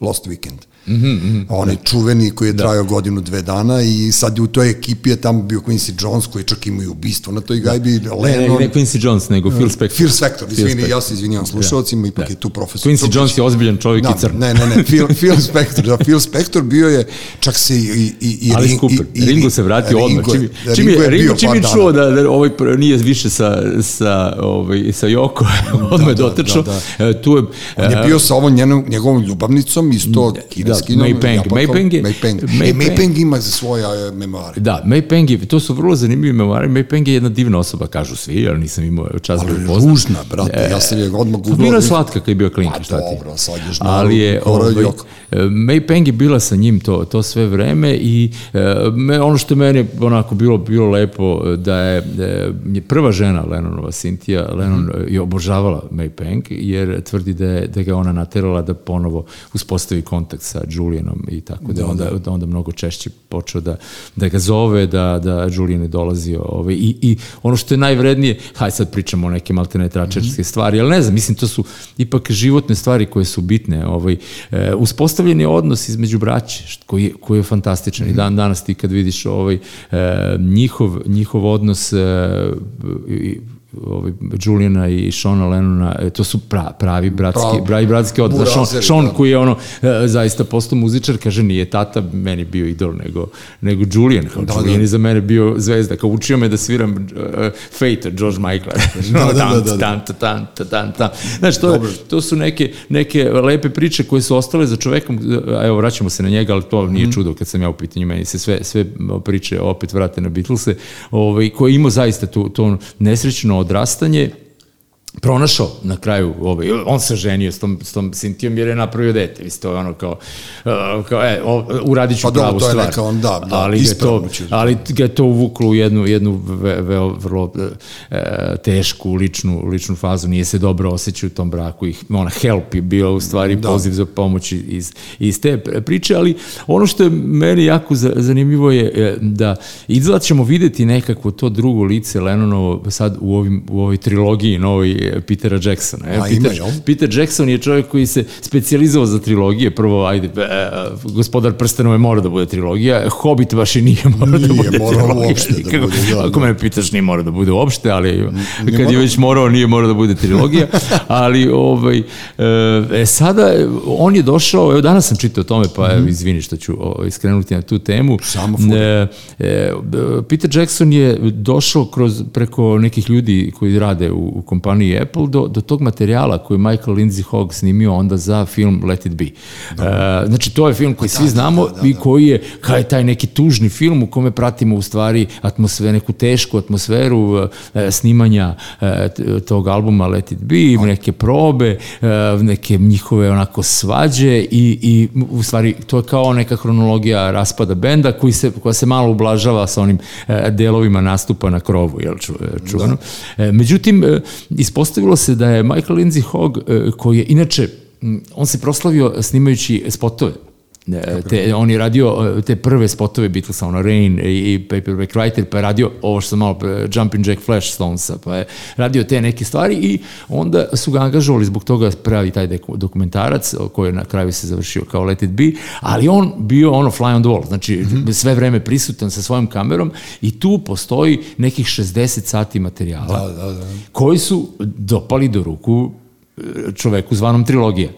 Lost Weekend. Mm -hmm, on je da. čuveni koji je da. trajao godinu, dve dana i sad je u toj ekipi je tamo bio Quincy Jones koji čak ima i ubistvo na toj gajbi. Da. Lennon, ne, ne Quincy Jones, nego Phil Spector. Phil Spector, izvini, ja se izvinjam slušalcima, ipak da. je tu profesor. Quincy Jones je ozbiljan čovjek da, i crn. Ne, ne, ne, Phil, Phil Spector, da, Phil Spector bio je, čak se i, i, i, Ali Cooper, i, i, Ringo se vratio odmah. Čim, čim je, Ringo, čim je čuo da, da ovaj nije više sa, sa, ovaj, sa Joko, odmah je dotrčao. Da, da. E, tu je, on je bio sa ovom njegovom ljubavnicom iz tog kineskinom. Peng, Maypeng je... Maypeng. Maypeng. E, Maypeng ima za svoje e, memoare. Da, Maypeng je, to su vrlo zanimljivi memoare. Maypeng je jedna divna osoba, kažu svi, ali nisam imao čast da upoznam. ružna, brate, ja sam je odmah googlao. Bila slatka kad je bio klinka, pa, šta ti? dobro, sad je Ali je, ovaj, Maypeng je bila sa njim to, to sve vreme i me, ono što meni onako bilo, bilo lepo da je, da je prva žena Lennonova, Cynthia Lennon, mm je obožavala Maypeng jer tvrdi da je, da ga ona naterala da ponovo uspostavi kontakt sa Julianom i tako da, da onda, da onda mnogo češće počeo da, da ga zove, da, da Julian je dolazio ovaj, i, i ono što je najvrednije, hajde sad pričamo o neke maltene tračarske mm -hmm. stvari, ali ne znam, mislim to su ipak životne stvari koje su bitne. Ovaj, e, uspostavljen je odnos između braće, koji, koji je fantastičan mm -hmm. i dan danas ti kad vidiš ovaj, e, njihov, njihov odnos e, ovaj, Juliana i Shona Lennona, e, to su pra, pravi bratski, Prav, pravi bratski odnos. Sean, Sean da. koji je ono, e, zaista postao muzičar, kaže, nije tata meni bio idol, nego, nego Julian. Kao, da, Julian da. je za mene bio zvezda, kao učio me da sviram uh, Fate, George Michael. da, da, da, da, da. Tan, tan, tan, tan. Znaš, to, je, to su neke, neke lepe priče koje su ostale za čovekom, evo, vraćamo se na njega, ali to nije mm. čudo kad sam ja u pitanju, meni se sve, sve priče opet vrate na Beatlese, ovaj, koji imao zaista tu, to nesrećno odrastanje pronašao na kraju ovaj, on se ženio s tom, s tom Sintijom jer je napravio dete, vi to je ono kao, uh, kao e, o, uradit ću pa pravu to stvar. Neka on, da, da, ali, ga to, ali ga to uvuklo u jednu, jednu ve, ve, vrlo e, tešku ličnu, ličnu fazu, nije se dobro osjećao u tom braku, ih, ona help je bio u stvari da. poziv za pomoć iz, iz te priče, ali ono što je meni jako zanimljivo je e, da izgleda ćemo videti nekako to drugo lice Lennonovo sad u, ovim, u ovoj trilogiji novoj Petera Jacksona. A, Peter, ima, Peter Jackson je čovjek koji se specializovao za trilogije. Prvo, ajde, e, gospodar prstenove mora da bude trilogija. Hobbit baš i nije mora nije da bude trilogija. Uopšte da bude, da, Ako da. me pitaš, nije mora da bude uopšte, ali nije kad mora. je već morao, nije mora da bude trilogija. ali, ovaj, e, e, sada, on je došao, evo danas sam čitao o tome, pa mm -hmm. izvini što ću o, iskrenuti na tu temu. Samo e, e, Peter Jackson je došao kroz, preko nekih ljudi koji rade u, u kompaniji Apple do, do tog materijala koji je Michael Lindsay Hogg snimio onda za film Let It Be. Da. Uh, znači, to je film koji da, svi znamo da, da, da. i koji je, kao je taj neki tužni film u kome pratimo u stvari atmosferu, neku tešku atmosferu uh, snimanja uh, tog albuma Let It Be, neke probe, uh, neke njihove onako svađe i, i u stvari to je kao neka hronologija raspada benda koji se, koja se malo ublažava sa onim uh, delovima nastupa na krovu, jel ču, čuvano. Da. Međutim, ispostavljamo ispostavilo se da je Michael Lindsay Hogg, e, koji je inače, on se proslavio snimajući spotove te, on je radio e, te prve spotove Beatlesa, ono Rain i Paperback Writer, pa je radio ovo što sam malo, Jumping Jack Flash Stonesa, pa je radio te neke stvari i onda su ga angažovali zbog toga pravi taj dokumentarac koji je na kraju se završio kao Let It Be, ali on bio ono fly on the wall, znači mm -hmm. sve vreme prisutan sa svojom kamerom i tu postoji nekih 60 sati materijala da, da, da. koji su dopali do ruku čoveku zvanom trilogija.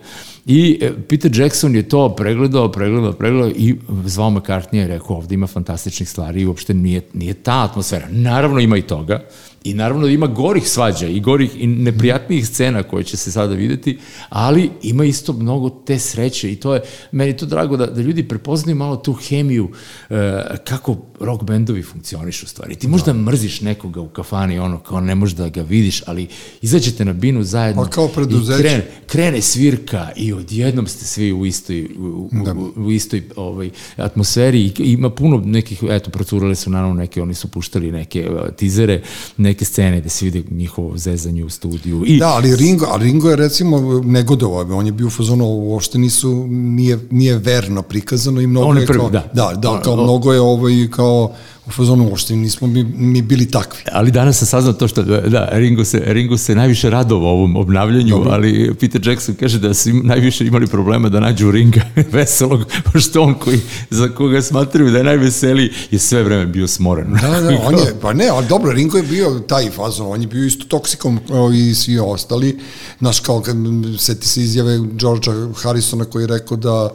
I e, Peter Jackson je to pregledao, pregledao, pregledao i zvao McCartney je rekao ovde ima fantastičnih stvari i uopšte nije, nije ta atmosfera. Naravno ima i toga, I naravno ima gorih svađa i gorih i neprijatnijih scena koje će se sada videti, ali ima isto mnogo te sreće i to je, meni to drago da, da ljudi prepoznaju malo tu hemiju e, kako rock bendovi funkcionišu u stvari. Ti možda da. mrziš nekoga u kafani, ono, kao ne možeš da ga vidiš, ali izađete na binu zajedno kao i krene, krene svirka i odjednom ste svi u istoj, u, da. u, u istoj ovaj, atmosferi i ima puno nekih, eto, procurale su naravno neke, oni su puštali neke uh, tizere, neke neke scene gde se vidi njihovo zezanje u studiju. I... Da, ali Ringo, ali Ringo je recimo negodovao, on je bio u fazonu, uopšte nisu, nije, nije verno prikazano i mnogo on je, prvi, kao, da. da, da, kao o, mnogo je ovo i kao u fazonu uopšte nismo mi, mi bili takvi. Ali danas sam saznao to što, da, Ringo se, Ringo se najviše radovao ovom obnavljanju, Dobro. ali Peter Jackson kaže da su im najviše imali problema da nađu Ringa veselog, pošto on koji, za koga smatraju da je najveseliji, je sve vreme bio smoren. Da, da, on je, pa ne, ali dobro, Ringo je bio taj fazon, on je bio isto toksikom i svi ostali. Znaš, kao kad seti se izjave Georgea Harrisona koji je rekao da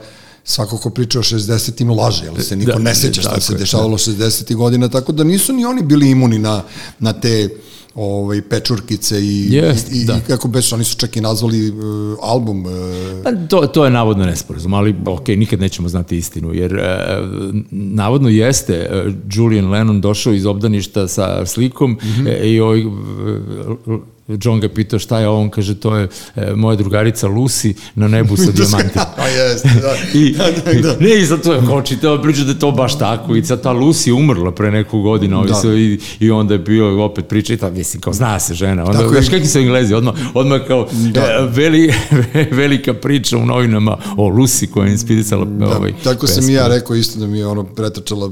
svako ko priča o 60-im laže, jer se niko da, ne seća šta se dešavalo 60. godina, tako da nisu ni oni bili imuni na, na te ovaj pečurkice i, yes, i, da. i kako beš, oni su čak i nazvali uh, album. Uh, pa, to, to je navodno nesporazum, ali ok, nikad nećemo znati istinu, jer uh, navodno jeste uh, Julian Lennon došao iz obdaništa sa slikom mm -hmm. i ovaj uh, John ga pitao šta je ovo, on kaže to je e, moja drugarica Lucy na nebu sa dijamantima. A jeste, da. I, da, da, da. Ne, i zato je kao čitao priča da je to baš tako i sad ta Lucy umrla pre neku godinu da. I, i onda je bio opet priča i ta, mislim, kao zna se žena. Onda, tako znaš kakvi su englezi, odmah, odmah kao da. e, veli, velika priča u novinama o Lucy koja je inspirisala da, ovaj Tako pesmu. sam i ja rekao isto da mi je ono pretrčala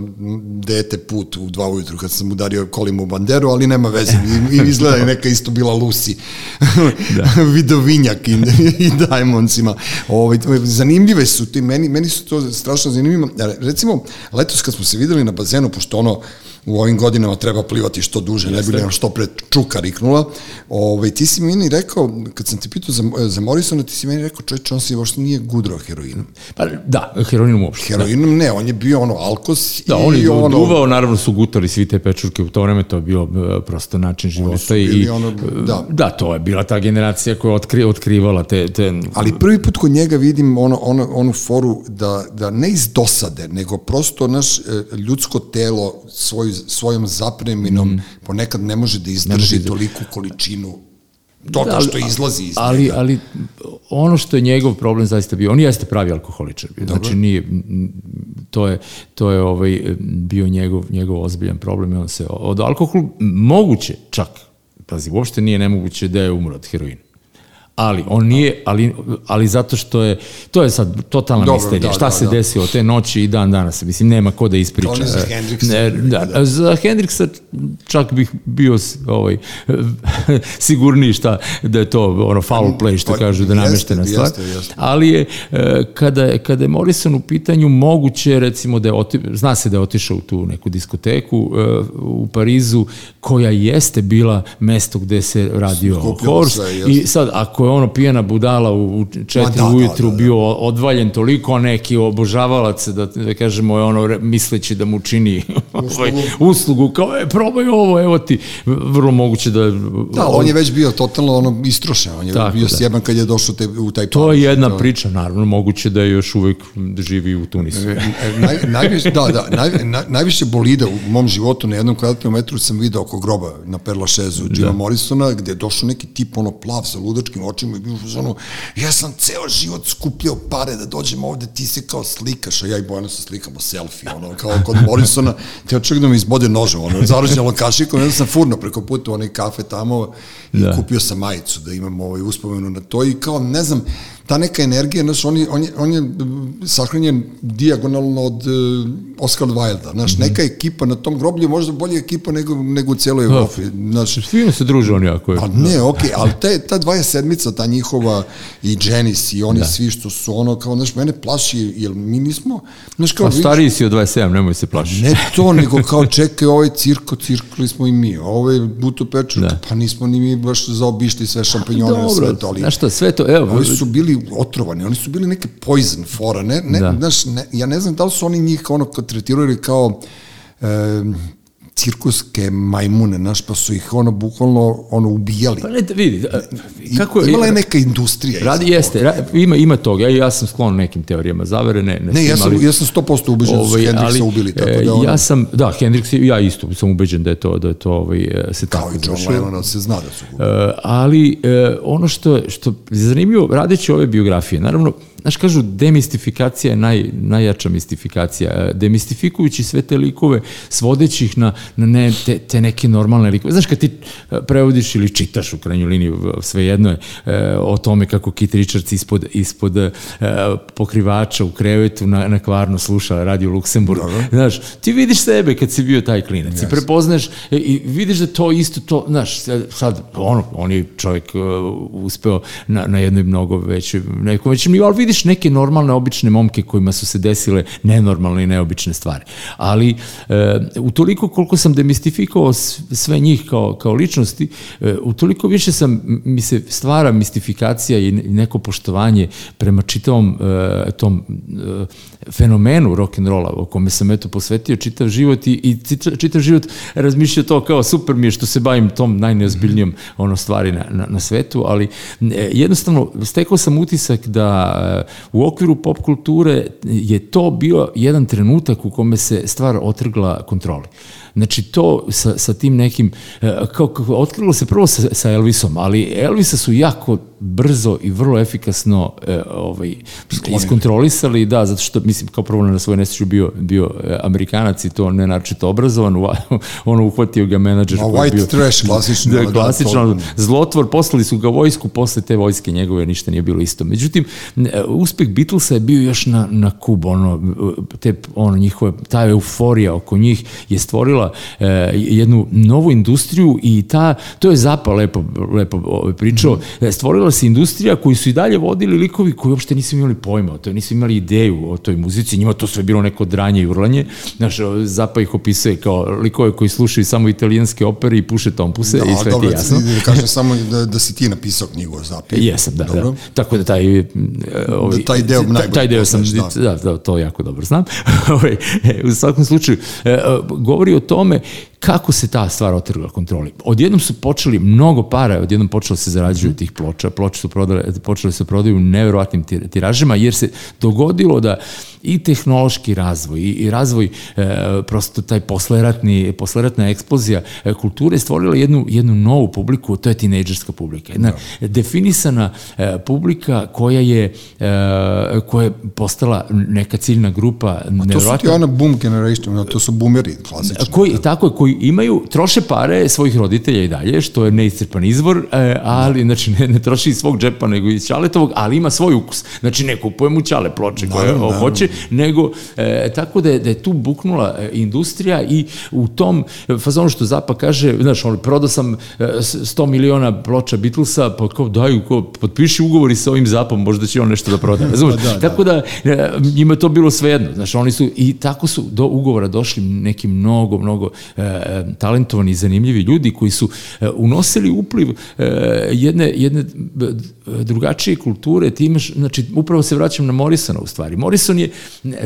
dete put u dva ujutru kad sam udario kolima u banderu, ali nema veze. I, izgleda je neka isto bila Lucy, da. Vidovinjak i, i Diamondsima. Ovaj, zanimljive su ti, meni, meni su to strašno zanimljivo. Recimo, letos kad smo se videli na bazenu, pošto ono, u ovim godinama treba plivati što duže, ne bi li što pre čuka riknula. Ovaj, ti si meni rekao, kad sam ti pitao za, za Morrisona, ti si meni rekao, čovječ, on se uopšte nije gudrao heroinom. Pa da, heroinom uopšte. Heroinom da. ne, on je bio ono alkos da, i on je ono... duvao, naravno su gutali svi te pečurke u to vreme, to je bio uh, prosto način života. i, ono, da. Da, to je bila ta generacija koja otkri, otkrivala te, te... Ali prvi put kod njega vidim ono, ono, onu foru da, da ne iz dosade, nego prosto naš e, ljudsko telo svoju svojom zapreminom mm. ponekad ne može da izdrži da... toliku količinu toga da, što izlazi iz ali, njega. Ali ono što je njegov problem zaista bio, on jeste pravi alkoholičar. Bio. Znači nije, to je, to je ovaj, bio njegov, njegov ozbiljan problem i on se od alkoholu moguće čak, pazi, uopšte nije nemoguće da je umro od heroina ali on nije, ali, ali zato što je, to je sad totalna Dobro, misterija, da, šta da, se da. desilo te noći i dan danas, mislim, nema ko da ispriča. To je za Hendriksa. Ne, da, da. Za Hendriksa čak bih bio ovaj, sigurniji šta, da je to ono foul play, što pa, kažu, da nameštena stvar. Jeste, jeste. Ali je, e, kada, kada je Morrison u pitanju, moguće, recimo, da je oti, zna se da je otišao u tu neku diskoteku e, u Parizu, koja jeste bila mesto gde se radio Horse, i sad, ako je ono pijena budala u četiri da, ujutru da, da, bio odvaljen toliko, a neki obožavalac, da, da kažemo, je ono misleći da mu čini ovaj, uslugu, kao je, probaj ovo, evo ti, vrlo moguće da... Da, on je već bio totalno ono istrošen, on je tako, bio da. sjeban kad je došao te, u taj To je jedna da. priča, naravno, moguće da je još uvek da živi u Tunisu. E, e, naj, najviše, da, da, naj, naj, najviše bolida u mom životu na jednom kvadratnom metru sam video oko groba na Perla Šezu Jima da. Morrisona, gde je došao neki tip ono plav sa ludačkim očima i bio ono, ja sam ceo život skupljao pare da dođem ovde, ti se kao slikaš, a ja i Bojana se slikamo selfie, ono, kao kod Morrisona, te oček da mi izbode nožem, ono, zarođalo kašikom, ja sam furno preko puta u onaj kafe tamo i da. kupio sam majicu da imam ovaj uspomenu na to i kao, ne znam, ta neka energija, znaš, on je, on je, on je sahranjen dijagonalno od uh, Oscar Wilda, znaš, mm -hmm. neka ekipa na tom groblju možda bolja ekipa nego, nego u cijeloj da. Evropi. Znaš, Svi se druže oni jako je. Pa ne, okej, okay, ali te, ta dvaja sedmica, ta njihova i Janis i oni da. svi što su ono, kao, znaš, mene plaši, jer mi nismo, znaš, kao... Pa stariji si od 27, nemoj se plašiti. Ne to, nego kao čekaj, ovaj cirko, cirkli smo i mi, ovaj buto pečurka, da. pa nismo ni mi baš zaobišli sve šampignone na svetu, ali... Znaš što, sve to, evo... Ovi su bili bili otrovani, oni su bili neke poison fora, ne, ne, Da. znaš, ne, ja ne znam da li su oni njih ono tretirali kao e, cirkuske majmune, znaš, pa su ih ono bukvalno ono ubijali. Pa ne, vidi, a, I- kako je... Imala je neka industrija. Radi, jeste, ra, ima, ima toga, ja, ja sam sklon nekim teorijama zavere, ne, ne, Ne, ja sam, ali- ja sam 100% ubeđen da su Ovaj, Hendrixa ali, ubili, tako e, da ono, Ja sam, da, Hendrix, je- ja isto sam ubeđen da je to, da je to ovaj, e, se kao tako i John dešava. Lennon, se zna da su ubili. E, ali e, ono što, što je zanimljivo, radeći ove biografije, naravno, znaš, kažu, demistifikacija je naj, najjača mistifikacija. E, Demistifikujući sve te likove, svodeći ih na, na ne, te, te neke normalne likove. Znaš, kad ti e, prevodiš ili čitaš u krajnju liniju, v- svejedno je, e, o tome kako Kit Richards ispod, ispod pokrivača u krevetu na, na kvarno sluša radio Luksemburg. Znaš, ti vidiš sebe kad si bio taj klinac i prepoznaš i vidiš da to isto to, znaš, sad- sad, ono, on je čovjek uh, uspeo na, na jednoj mnogo većoj, nekom većem nivou, ali vidiš neke normalne, obične momke kojima su se desile nenormalne i neobične stvari. Ali, e, utoliko koliko sam demistifikovao sve njih kao, kao ličnosti, e, utoliko više sam, mi se stvara mistifikacija i ne- i neko poštovanje prema čitavom e, tom e, fenomenu rock'n'rolla o kome sam eto posvetio čitav život i, i čitav život razmišljao to kao super mi je što se bavim tom najneozbiljnijom ono stvari na, na, na svetu, ali e, jednostavno stekao sam utisak da e, u okviru pop kulture je to bio jedan trenutak u kome se stvar otrgla kontroli. Znači to sa, sa tim nekim, e, kao, kako, otkrilo se prvo sa, sa Elvisom, ali Elvisa su jako brzo i vrlo efikasno e, ovaj, iskontrolisali, da, zato što, mislim, kao prvo na svoj nesreću bio, bio e, Amerikanac i to ne naročito obrazovan, ono uhvatio ga menadžer Ma, je white bio... trash, klasično, Da, da, klasično, to- zlotvor, poslali su ga vojsku, posle te vojske njegove ništa nije bilo isto. Međutim, e, uspeh Beatlesa je bio još na, na kub, ono, te, ono, njihove, ta euforija oko njih je stvorila e, jednu novu industriju i ta, to je Zapa lepo, lepo pričao, e, stvorila se industrija koju su i dalje vodili likovi koji uopšte nisu imali pojma o toj, nisu imali ideju o toj muzici, njima to sve bilo neko dranje i urlanje, znaš, Zapa ih opisuje kao likove koji slušaju samo italijanske opere i puše tompuse i sve ti dobro, je jasno. da kažem samo da, da si ti napisao knjigu o Zapi. Jesam, da, dobro. da. Tako da taj, e, ovaj, Da taj deo najbolje taj deo sam, da. da, da, to jako dobro znam. Ovaj, e, u svakom slučaju, e, e, govori o tome kako se ta stvar otrgla kontroli. Odjednom su počeli mnogo para, odjednom počelo se zarađuju tih ploča, ploče su prodale, počele se prodaju u neverovatnim tir- tiražima, jer se dogodilo da i tehnološki razvoj i, i razvoj e, prosto taj posleratni, posleratna eksplozija e, kulture stvorila jednu, jednu novu publiku, to je tinejdžerska publika. Jedna definisana e, publika koja je, e, koja je postala neka ciljna grupa To su ti ona boom generation, to su boomeri, klasično. koji, tako je, koji imaju, troše pare svojih roditelja i dalje, što je neiscrpan izvor, e, ali, znači, ne, ne troši iz svog džepa, nego iz Ćaletovog, ali ima svoj ukus. Znači, ne kupuje mu Ćale ploče koje naravno. hoće, nego, e, tako da je, da je tu buknula e, industrija i u tom e, fazonu što Zapa kaže, znaš, on, prodao sam e, s- 100 miliona ploča Beatlesa, pa kao daju, kao, potpiši ugovori sa ovim Zapom, možda će on nešto da proda. Razumeš? da, da. Tako da e, njima je to bilo svejedno. Znaš, oni su i tako su do ugovora došli neki mnogo, mnogo e, e, talentovani i zanimljivi ljudi koji su e, unosili upliv e, jedne, jedne drugačije kulture, time, znači, upravo se vraćam na Morrisona u stvari. Morrison je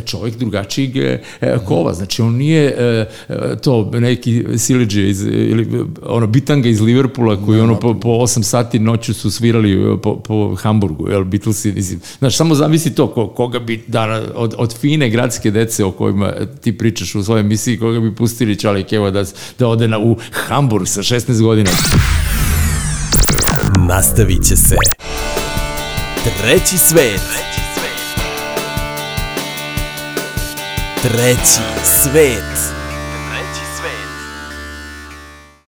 čovjek drugačijeg e, kova, znači on nije e, to neki sileđe iz, ili ono bitanga iz Liverpoola koji ono po, po 8 sati noću su svirali e, po, po Hamburgu, jel, Beatlesi, mislim, znaš, samo zamisli to, ko, koga bi dana, od, od fine gradske dece o kojima ti pričaš u svojoj emisiji, koga bi pustili Čali Keva da, da ode na, u Hamburg sa 16 godina. Nastavit će se. Treći svet. Treći svet.